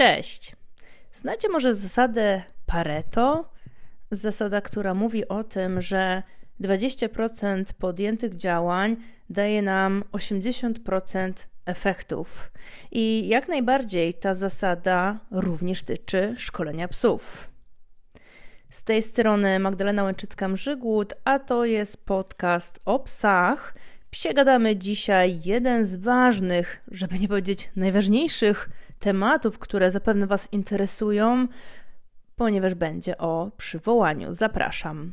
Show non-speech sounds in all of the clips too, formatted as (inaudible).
Cześć. Znacie może zasadę Pareto? Zasada, która mówi o tym, że 20% podjętych działań daje nam 80% efektów. I jak najbardziej ta zasada również tyczy szkolenia psów. Z tej strony Magdalena Łęczycka-Mrzygłód, a to jest podcast o psach. Psie gadamy dzisiaj jeden z ważnych, żeby nie powiedzieć najważniejszych tematów, które zapewne Was interesują, ponieważ będzie o przywołaniu. Zapraszam.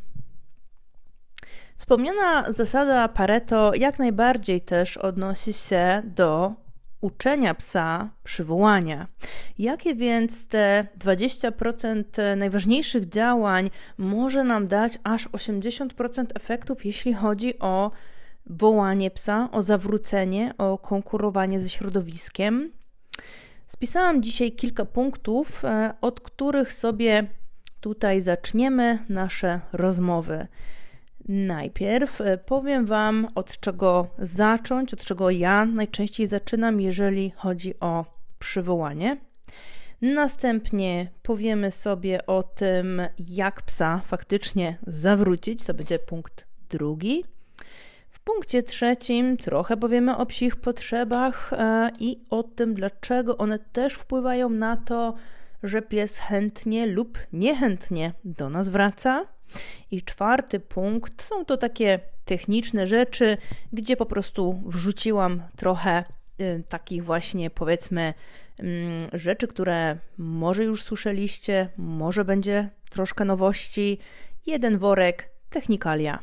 Wspomniana zasada Pareto jak najbardziej też odnosi się do uczenia psa przywołania. Jakie więc te 20% najważniejszych działań może nam dać aż 80% efektów, jeśli chodzi o wołanie psa, o zawrócenie, o konkurowanie ze środowiskiem? Spisałam dzisiaj kilka punktów, e, od których sobie tutaj zaczniemy nasze rozmowy. Najpierw e, powiem Wam, od czego zacząć, od czego ja najczęściej zaczynam, jeżeli chodzi o przywołanie. Następnie powiemy sobie o tym, jak psa faktycznie zawrócić. To będzie punkt drugi. Punkcie trzecim trochę powiemy o psich potrzebach e, i o tym, dlaczego one też wpływają na to, że pies chętnie lub niechętnie do nas wraca. I czwarty punkt są to takie techniczne rzeczy, gdzie po prostu wrzuciłam trochę y, takich właśnie powiedzmy y, rzeczy, które może już słyszeliście, może będzie troszkę nowości. Jeden worek, technikalia.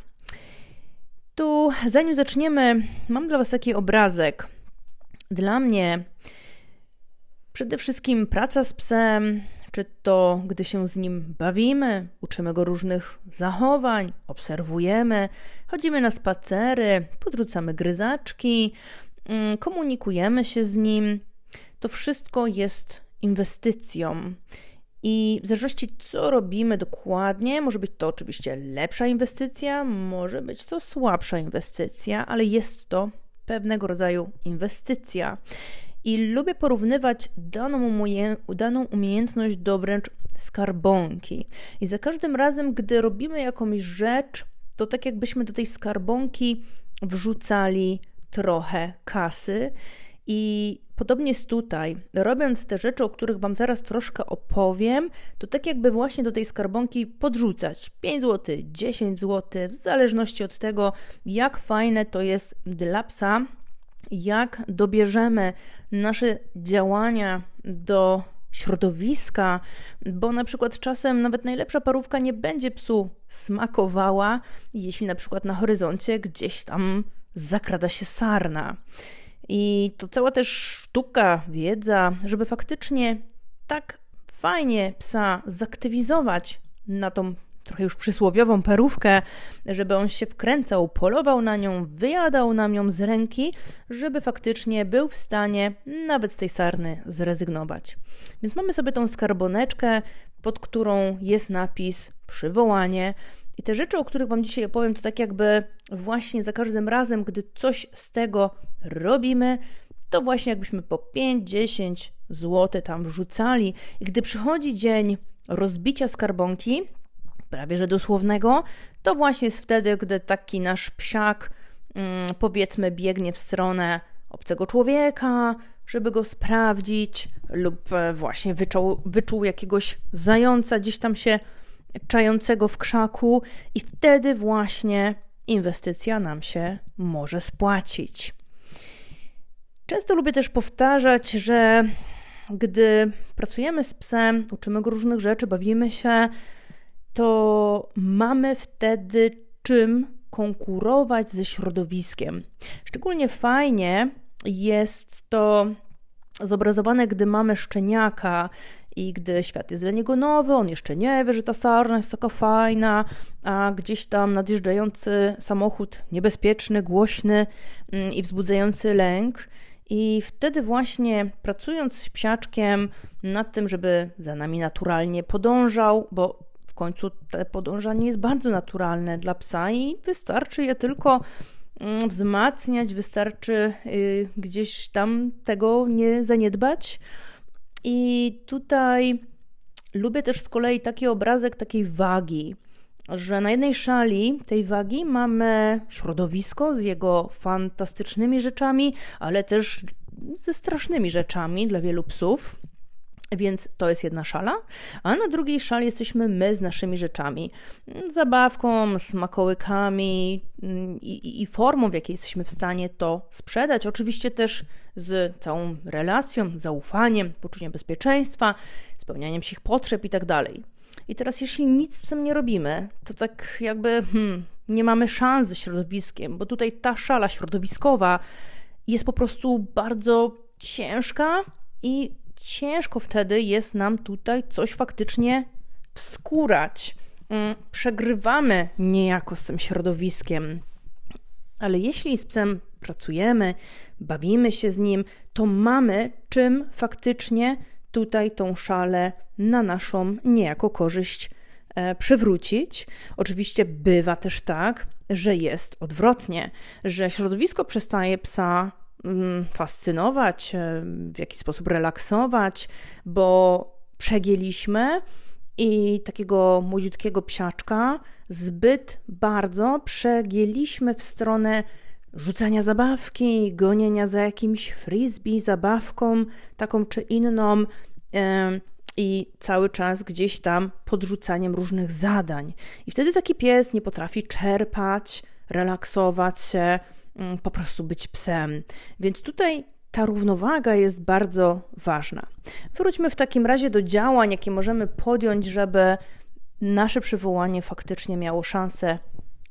Tu, zanim zaczniemy, mam dla Was taki obrazek. Dla mnie przede wszystkim praca z psem, czy to gdy się z nim bawimy, uczymy go różnych zachowań, obserwujemy, chodzimy na spacery, podrzucamy gryzaczki, mm, komunikujemy się z nim, to wszystko jest inwestycją. I w zależności co robimy dokładnie, może być to oczywiście lepsza inwestycja, może być to słabsza inwestycja, ale jest to pewnego rodzaju inwestycja. I lubię porównywać daną, daną umiejętność do wręcz skarbonki. I za każdym razem, gdy robimy jakąś rzecz, to tak jakbyśmy do tej skarbonki wrzucali trochę kasy. I podobnie jest tutaj. Robiąc te rzeczy, o których Wam zaraz troszkę opowiem, to tak jakby właśnie do tej skarbonki podrzucać 5 zł, 10 zł, w zależności od tego, jak fajne to jest dla psa, jak dobierzemy nasze działania do środowiska, bo na przykład czasem nawet najlepsza parówka nie będzie psu smakowała, jeśli na przykład na horyzoncie gdzieś tam zakrada się sarna. I to cała też sztuka, wiedza, żeby faktycznie tak fajnie psa zaktywizować na tą trochę już przysłowiową perówkę, żeby on się wkręcał, polował na nią, wyjadał na nią z ręki, żeby faktycznie był w stanie nawet z tej sarny zrezygnować. Więc mamy sobie tą skarboneczkę, pod którą jest napis przywołanie. I te rzeczy, o których Wam dzisiaj opowiem, to tak jakby właśnie za każdym razem, gdy coś z tego robimy, to właśnie jakbyśmy po 5-10 zł tam wrzucali. I gdy przychodzi dzień rozbicia skarbonki, prawie że dosłownego, to właśnie jest wtedy, gdy taki nasz psiak, mm, powiedzmy, biegnie w stronę obcego człowieka, żeby go sprawdzić, lub e, właśnie wyczuł, wyczuł jakiegoś zająca gdzieś tam się czającego w krzaku, i wtedy właśnie inwestycja nam się może spłacić. Często lubię też powtarzać, że gdy pracujemy z psem, uczymy go różnych rzeczy, bawimy się, to mamy wtedy czym konkurować ze środowiskiem. Szczególnie fajnie jest to zobrazowane, gdy mamy szczeniaka i gdy świat jest dla niego nowy, on jeszcze nie wie, że ta sarna jest taka fajna, a gdzieś tam nadjeżdżający samochód niebezpieczny, głośny mm, i wzbudzający lęk. I wtedy właśnie pracując z psiaczkiem nad tym, żeby za nami naturalnie podążał, bo w końcu te podążanie jest bardzo naturalne dla psa i wystarczy je tylko mm, wzmacniać, wystarczy y, gdzieś tam tego nie zaniedbać. I tutaj lubię też z kolei taki obrazek takiej wagi, że na jednej szali tej wagi mamy środowisko z jego fantastycznymi rzeczami, ale też ze strasznymi rzeczami dla wielu psów. Więc to jest jedna szala, a na drugiej szali jesteśmy my z naszymi rzeczami. Zabawką, smakołykami mm, i, i, formą, w jakiej jesteśmy w stanie to sprzedać. Oczywiście też z całą relacją, zaufaniem, poczuciem bezpieczeństwa, spełnianiem się ich potrzeb i tak dalej. I teraz, jeśli nic z tym nie robimy, to tak jakby hmm, nie mamy szans ze środowiskiem, bo tutaj ta szala środowiskowa jest po prostu bardzo ciężka i ciężko wtedy jest nam tutaj coś faktycznie wskórać. Mm, przegrywamy niejako z tym środowiskiem. Ale jeśli z psem pracujemy, bawimy się z nim, to mamy czym faktycznie tutaj tą szalę na naszą niejako korzyść e, przywrócić. Oczywiście bywa też tak, że jest odwrotnie, że środowisko przestaje psa fascynować, e, w jakiś sposób relaksować, bo przegięliśmy i takiego młodziutkiego psiaczka zbyt bardzo przegięliśmy w stronę rzucania zabawki, gonienia za jakimś frisbee, zabawką taką czy inną e, i cały czas gdzieś tam podrzucaniem różnych zadań. I wtedy taki pies nie potrafi czerpać, relaksować się, Mm, po prostu być psem. Więc tutaj ta równowaga jest bardzo ważna. Wróćmy w takim razie do działań, jakie możemy podjąć, żeby nasze przywołanie faktycznie miało szansę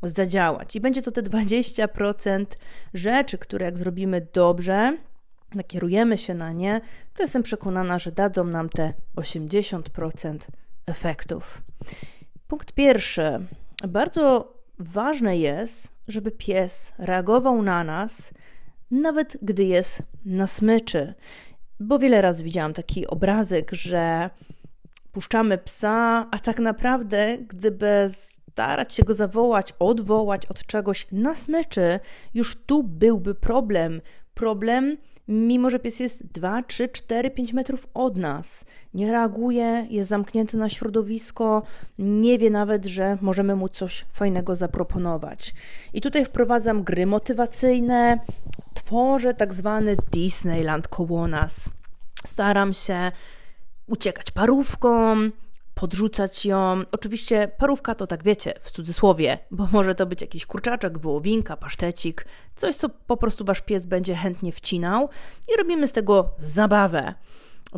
zadziałać. I będzie to te 20% rzeczy, które jak zrobimy dobrze, nakierujemy się na nie, to jestem przekonana, że dadzą nam te 80% efektów. Punkt pierwszy. Bardzo ważne jest, żeby pies reagował na nas, nawet gdy jest na smyczy. Bo wiele razy widziałam taki obrazek, że puszczamy psa, a tak naprawdę, gdyby starać się go zawołać, odwołać od czegoś na smyczy, już tu byłby problem. Problem mimo że pies jest 2, 3, 4, 5 metrów od nas. Nie reaguje, jest zamknięty na środowisko, nie wie nawet, że możemy mu coś fajnego zaproponować. I tutaj wprowadzam gry motywacyjne, tworzę tak zwany Disneyland koło nas. Staram się uciekać parówką, podrzucać ją. Oczywiście parówka to tak wiecie, w cudzysłowie, bo (laughs) może to być jakiś kurczaczek, wołowinka, pasztecik, coś co po prostu wasz pies będzie chętnie wcinał i robimy z tego zabawę.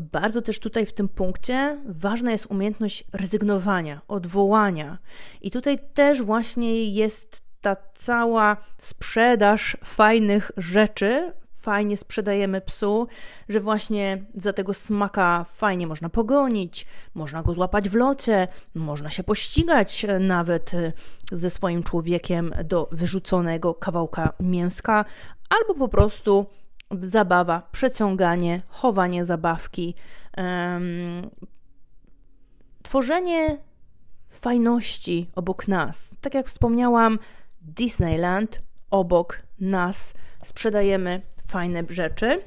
Bardzo też tutaj w tym punkcie ważna jest umiejętność rezygnowania, odwołania. I tutaj też właśnie jest ta cała sprzedaż fajnych rzeczy fajnie sprzedajemy psu, że właśnie za tego smaka fajnie można pogonić, można go złapać w locie, można się pościgać nawet e, ze swoim człowiekiem do wyrzuconego kawałka mięska, albo po prostu zabawa, przeciąganie, chowanie zabawki, um, tworzenie fajności obok nas. Tak jak wspomniałam, Disneyland obok nas sprzedajemy fajne rzeczy.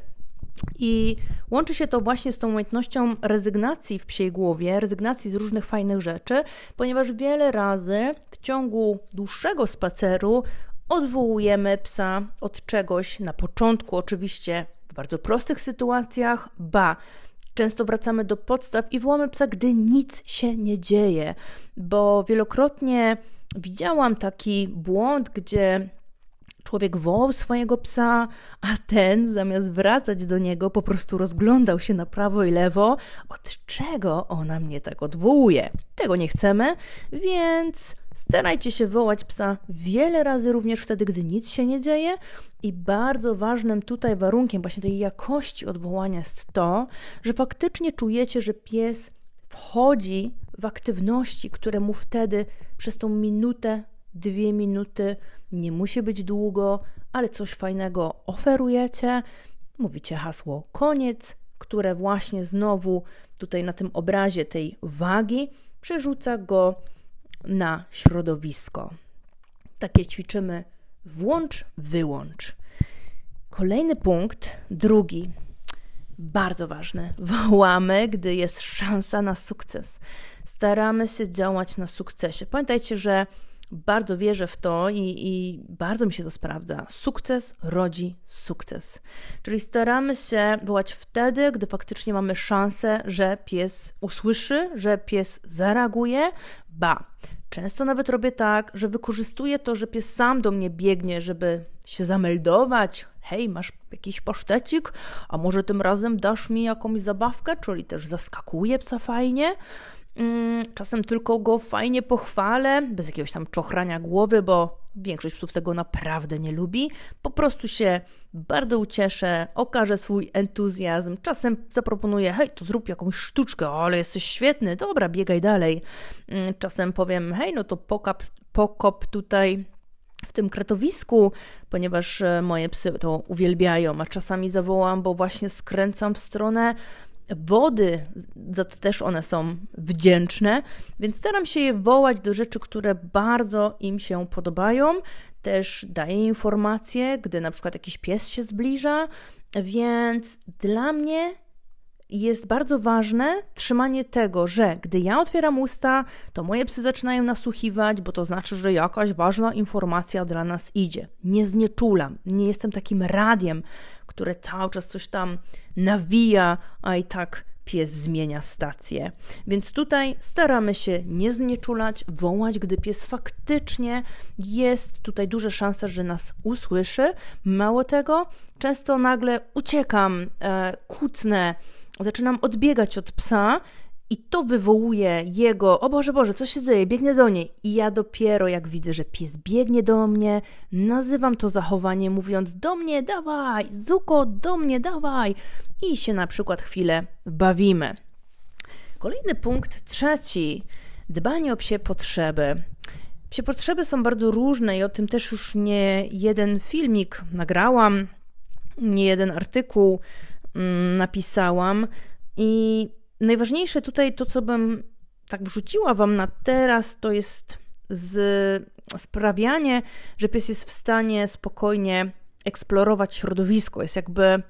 I łączy się to właśnie z tą umiejętnością rezygnacji w psiej głowie, rezygnacji z różnych fajnych rzeczy, ponieważ wiele razy w ciągu dłuższego spaceru odwołujemy psa od czegoś na początku, oczywiście w bardzo prostych sytuacjach, ba. Często wracamy do podstaw i wołamy psa, gdy nic się nie dzieje, bo wielokrotnie widziałam taki błąd, gdzie Człowiek wołał swojego psa, a ten zamiast wracać do niego po prostu rozglądał się na prawo i lewo, od czego ona mnie tak odwołuje. Tego nie chcemy, więc starajcie się wołać psa wiele razy, również wtedy, gdy nic się nie dzieje. I bardzo ważnym tutaj warunkiem właśnie tej jakości odwołania jest to, że faktycznie czujecie, że pies wchodzi w aktywności, które mu wtedy przez tą minutę, dwie minuty nie musi być długo, ale coś fajnego oferujecie. Mówicie hasło koniec, które właśnie znowu tutaj na tym obrazie tej wagi przerzuca go na środowisko. Takie ćwiczymy włącz, wyłącz. Kolejny punkt, drugi. bardzo ważne. (laughs) Wołamy, gdy jest szansa na sukces. Staramy się działać na sukcesie. Pamiętajcie, że bardzo wierzę w to i, i, bardzo mi się to sprawdza. Sukces rodzi sukces. Czyli staramy się wołać wtedy, gdy faktycznie mamy szansę, że pies usłyszy, że pies zareaguje. Ba, często nawet robię tak, że wykorzystuję to, że pies sam do mnie biegnie, żeby się zameldować. Hej, masz jakiś pasztecik? A może tym razem dasz mi jakąś zabawkę? Czyli też zaskakuje psa fajnie. Mm, czasem tylko go fajnie pochwalę, bez jakiegoś tam czochrania głowy, bo większość psów tego naprawdę nie lubi. Po prostu się bardzo ucieszę, okażę swój entuzjazm. Czasem zaproponuję, hej, to zrób jakąś sztuczkę, ale jesteś świetny, dobra, biegaj dalej. Mm, czasem powiem, hej, no to pokap, pokop tutaj w tym kretowisku, ponieważ e, moje psy to uwielbiają, a czasami zawołam, bo właśnie skręcam w stronę wody, za to też one są wdzięczne, więc staram się je wołać do rzeczy, które bardzo im się podobają. Też daję informacje, gdy na przykład jakiś pies się zbliża, więc dla mnie jest bardzo ważne trzymanie tego, że gdy ja otwieram usta, to moje psy zaczynają nasłuchiwać, bo to znaczy, że jakaś ważna informacja dla nas idzie. Nie znieczulam, nie jestem takim radiem, które cały czas coś tam nawija, a i tak pies zmienia stację. Więc tutaj staramy się nie znieczulać, wołać, gdy pies faktycznie jest tutaj duża szansa, że nas usłyszy. Mało tego, często nagle uciekam, e, kucnę, zaczynam odbiegać od psa i to wywołuje jego, o Boże, Boże, co się dzieje, biegnie do niej. I ja dopiero jak widzę, że pies biegnie do mnie, nazywam to zachowanie mówiąc do mnie, dawaj, Zuko, do mnie, dawaj. I się na przykład chwilę bawimy. Kolejny punkt, trzeci, dbanie o psie potrzeby. Psie potrzeby są bardzo różne i o tym też już nie jeden filmik nagrałam, nie jeden artykuł mm, napisałam i najważniejsze tutaj to, co bym tak wrzuciła Wam na teraz, to jest z sprawianie, że pies jest w stanie spokojnie eksplorować środowisko, jest jakby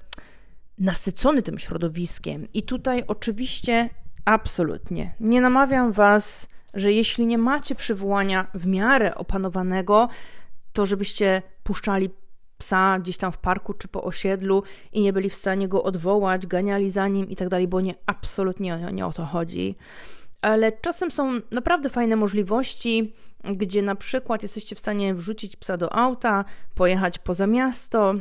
nasycony tym środowiskiem. I tutaj oczywiście absolutnie nie namawiam Was, że jeśli nie macie przywołania w miarę opanowanego, to żebyście puszczali psa gdzieś tam w parku czy po osiedlu i nie byli w stanie go odwołać, ganiali za nim i tak dalej, bo nie, absolutnie nie, o to chodzi. Ale czasem są naprawdę fajne możliwości, gdzie na przykład jesteście w stanie wrzucić psa do auta, pojechać poza miasto,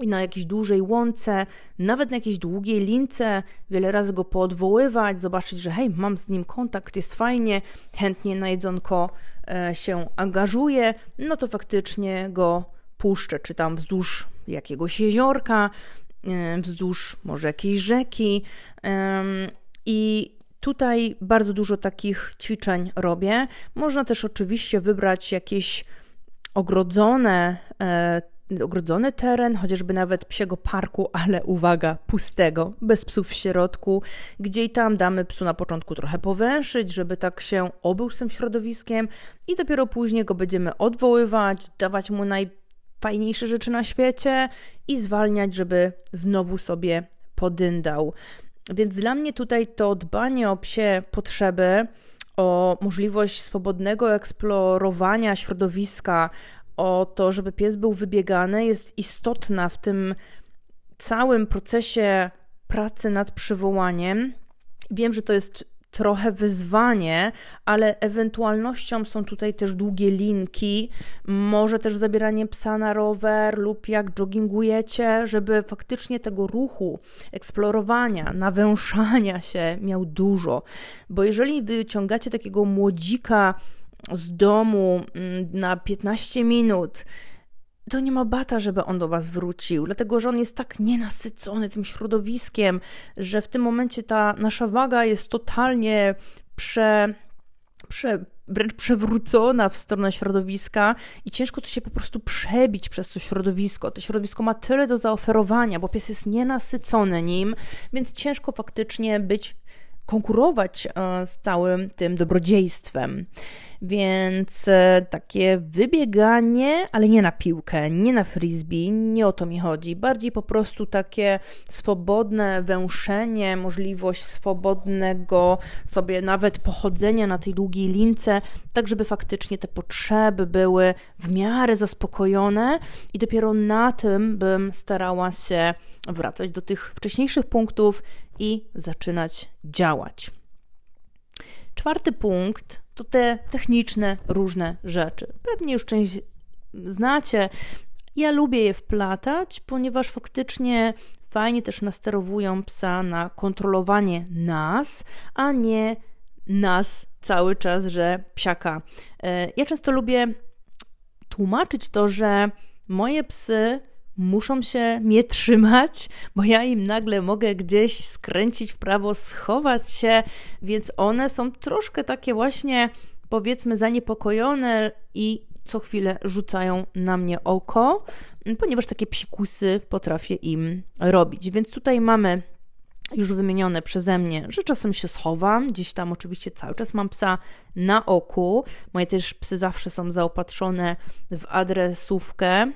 i na jakiejś dłużej łące, nawet na jakiejś długiej lince, wiele razy go poodwoływać, zobaczyć, że hej, mam z nim kontakt, jest fajnie, chętnie na jedzonko e, się angażuje, no to faktycznie go puszczę, czy tam wzdłuż jakiegoś jeziorka, wzdłuż może jakiejś rzeki. I tutaj bardzo dużo takich ćwiczeń robię. Można też oczywiście wybrać jakieś ogrodzone e, ogrodzony teren, chociażby nawet psiego parku, ale uwaga, pustego, bez psów w środku, gdzie i tam damy psu na początku trochę powęszyć, żeby tak się obył z tym środowiskiem i dopiero później go będziemy odwoływać, dawać mu naj fajniejsze rzeczy na świecie i zwalniać, żeby znowu sobie podyndał. Więc dla mnie tutaj to dbanie o psie potrzeby, o możliwość swobodnego eksplorowania środowiska, o to, żeby pies był wybiegany, jest istotna w tym całym procesie pracy nad przywołaniem. Wiem, że to jest trochę wyzwanie, ale ewentualnością są tutaj też długie linki, może też zabieranie psa na rower lub jak joggingujecie, żeby faktycznie tego ruchu, eksplorowania, nawęszania się miał dużo. Bo jeżeli wyciągacie takiego młodzika z domu mm, na 15 minut, to nie ma bata, żeby on do Was wrócił, dlatego że on jest tak nienasycony tym środowiskiem, że w tym momencie ta nasza waga jest totalnie prze, prze, wręcz przewrócona w stronę środowiska i ciężko to się po prostu przebić przez to środowisko. To środowisko ma tyle do zaoferowania, bo pies jest nienasycony nim, więc ciężko faktycznie być konkurować z całym tym dobrodziejstwem. Więc e, takie wybieganie, ale nie na piłkę, nie na frisbee, nie o to mi chodzi. Bardziej po prostu takie swobodne węszenie, możliwość swobodnego sobie nawet pochodzenia na tej długiej lince, tak żeby faktycznie te potrzeby były w miarę zaspokojone i dopiero na tym bym starała się wracać do tych wcześniejszych punktów i zaczynać działać. Czwarty punkt to te techniczne różne rzeczy. Pewnie już część znacie. Ja lubię je wplatać, ponieważ faktycznie fajnie też nasterowują psa na kontrolowanie nas, a nie nas cały czas, że psiaka. E, ja często lubię tłumaczyć to, że moje psy muszą się mnie trzymać, bo ja im nagle mogę gdzieś skręcić w prawo, schować się, więc one są troszkę takie właśnie, powiedzmy, zaniepokojone i co chwilę rzucają na mnie oko, ponieważ takie psikusy potrafię im robić. Więc tutaj mamy już wymienione przeze mnie, że czasem się schowam, gdzieś tam oczywiście cały czas mam psa na oku. Moje też psy zawsze są zaopatrzone w adresówkę,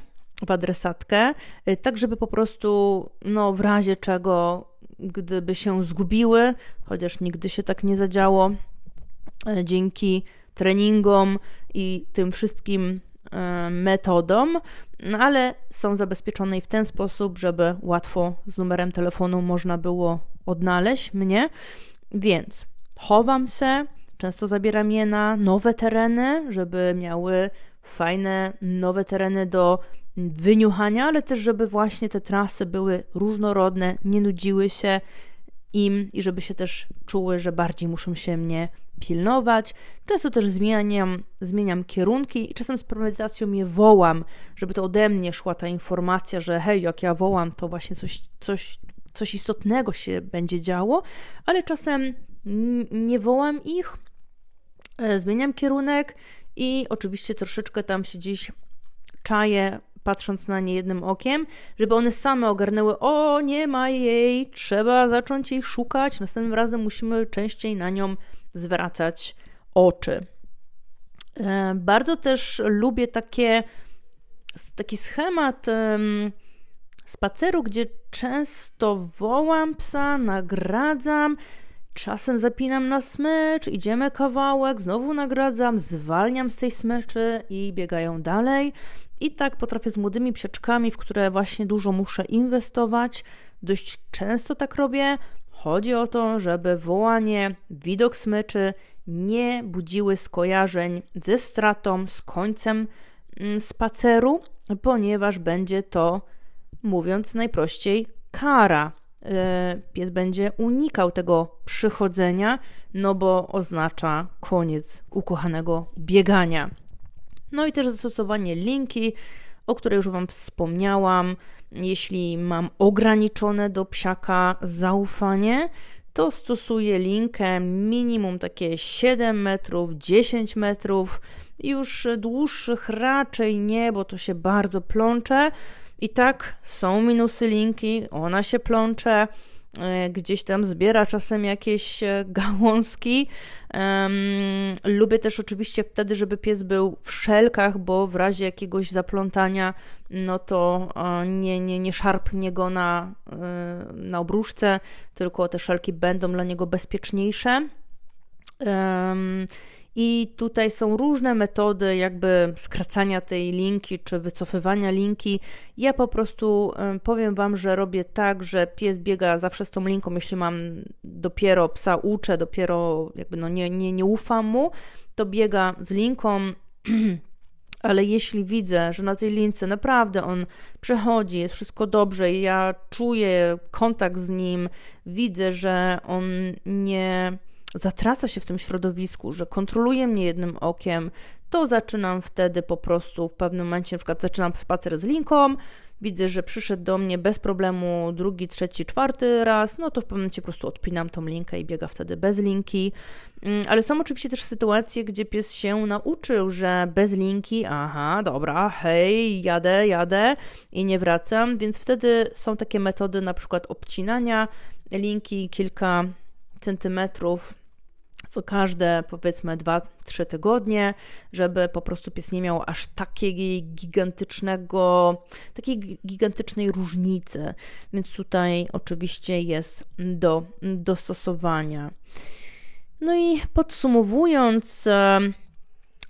w adresatkę, y, tak żeby po prostu, no w razie czego, gdyby się zgubiły, chociaż nigdy się tak nie zadziało, y, dzięki treningom i tym wszystkim y, metodom, no ale są zabezpieczone i w ten sposób, żeby łatwo z numerem telefonu można było odnaleźć mnie, więc chowam się, często zabieram je na nowe tereny, żeby miały fajne nowe tereny do wyniuchania, ale też, żeby właśnie te trasy były różnorodne, nie nudziły się im i żeby się też czuły, że bardziej muszą się mnie pilnować. Często też zmieniam, zmieniam kierunki i czasem z premedytacją je wołam, żeby to ode mnie szła ta informacja, że hej, jak ja wołam, to właśnie coś, coś, coś istotnego się będzie działo, ale czasem nie wołam ich, e, zmieniam kierunek i oczywiście troszeczkę tam się gdzieś czaję patrząc na nie jednym okiem, żeby one same ogarnęły, o nie ma jej, trzeba zacząć jej szukać, następnym razem musimy częściej na nią zwracać oczy. E, bardzo też lubię takie, taki schemat spaceru, gdzie często wołam psa, nagradzam, Czasem zapinam na smycz, idziemy kawałek, znowu nagradzam, zwalniam z tej smyczy i biegają dalej. I tak potrafię z młodymi psieczkami, w które właśnie dużo muszę inwestować. Dość często tak robię. Chodzi o to, żeby wołanie, widok smyczy nie budziły skojarzeń ze stratą, z końcem mm, spaceru, ponieważ będzie to, mówiąc najprościej, kara. E, pies będzie unikał tego przychodzenia, no bo oznacza koniec ukochanego biegania. No i też zastosowanie linki, o której już Wam wspomniałam. Jeśli mam ograniczone do psiaka zaufanie, to stosuję linkę minimum takie 7 metrów, 10 metrów. Już dłuższych raczej nie, bo to się bardzo plącze. I tak są minusy linki, ona się plącze, e, gdzieś tam zbiera czasem jakieś e, (laughs) gałązki. Lubię też oczywiście wtedy, żeby pies był w szelkach, bo w razie jakiegoś zaplątania, no to nie, nie, nie szarpnie go na, e, na obruszce, tylko te szelki będą dla niego bezpieczniejsze. I tutaj są różne metody, jakby skracania tej linki czy wycofywania linki. Ja po prostu powiem Wam, że robię tak, że pies biega zawsze z tą linką, jeśli mam dopiero psa uczę, dopiero jakby no nie, nie, nie ufam mu, to biega z linką. (clears throat) ale jeśli widzę, że na tej lince naprawdę on przechodzi, jest wszystko dobrze ja czuję kontakt z nim, widzę, że on nie zatraca się w tym środowisku, że kontroluje mnie jednym okiem, to zaczynam wtedy po prostu w pewnym momencie, na przykład zaczynam spacer z linką, widzę, że przyszedł do mnie bez problemu drugi, trzeci, czwarty raz, no to w pewnym momencie po prostu odpinam tą linkę i biega wtedy bez linki. Mm, ale są oczywiście też sytuacje, gdzie pies się nauczył, że bez linki, aha, dobra, hej, jadę, jadę i nie wracam, więc wtedy są takie metody na przykład obcinania linki, kilka centymetrów co każde powiedzmy 2-3 tygodnie, żeby po prostu pies nie miał aż takiej gigantycznego, takiej gigantycznej różnicy. Więc tutaj oczywiście jest do dostosowania. No i podsumowując,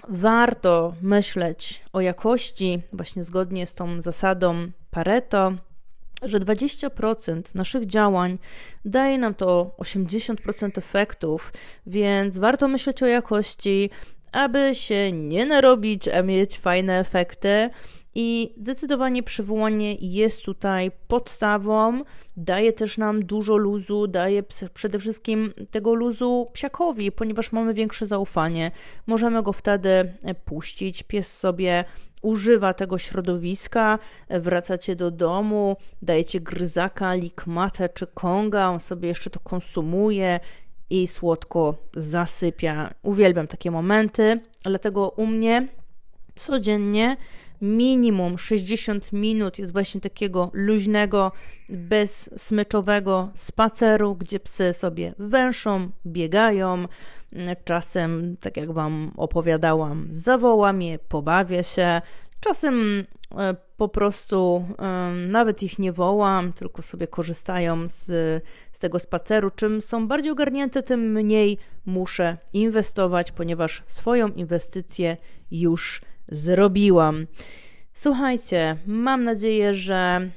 warto myśleć o jakości, właśnie zgodnie z tą zasadą Pareto, że 20% naszych działań daje nam to 80% efektów, więc warto myśleć o jakości, aby się nie narobić, a mieć fajne efekty. I zdecydowanie przywołanie jest tutaj podstawą, daje też nam dużo luzu, daje przede wszystkim tego luzu psiakowi, ponieważ mamy większe zaufanie. Możemy go wtedy puścić, pies sobie używa tego środowiska, wracacie do domu, dajecie gryzaka, likmatę czy konga, on sobie jeszcze to konsumuje i słodko zasypia. Uwielbiam takie momenty, dlatego u mnie codziennie minimum 60 minut jest właśnie takiego luźnego, bezsmyczowego spaceru, gdzie psy sobie węszą, biegają. Czasem, tak jak Wam opowiadałam, zawołam je, pobawię się. Czasem e, po prostu nawet ich nie wołam, tylko sobie korzystają z, z tego spaceru. Czym są bardziej ogarnięte, tym mniej muszę inwestować, ponieważ swoją inwestycję już zrobiłam. Słuchajcie, mam nadzieję, że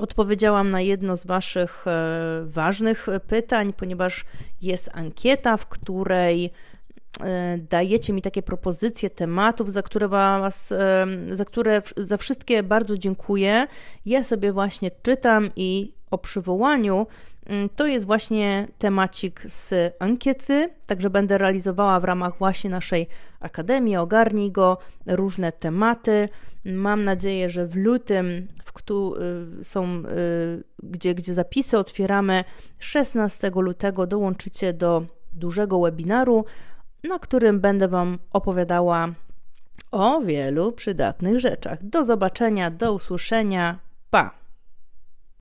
odpowiedziałam na jedno z Waszych e, ważnych pytań, ponieważ jest ankieta, w której dajecie mi takie propozycje tematów, za które was, e, za które za wszystkie bardzo dziękuję. Ja sobie właśnie czytam i o przywołaniu Mm, to jest właśnie temacik z ankiety, także będę realizowała w ramach właśnie naszej Akademii Ogarnij Go różne tematy. Mam nadzieję, że w lutym, w y, są, y, gdzie, gdzie zapisy otwieramy, 16 lutego dołączycie do dużego webinaru, na którym będę Wam opowiadała o wielu przydatnych rzeczach. Do zobaczenia, do usłyszenia. Pa!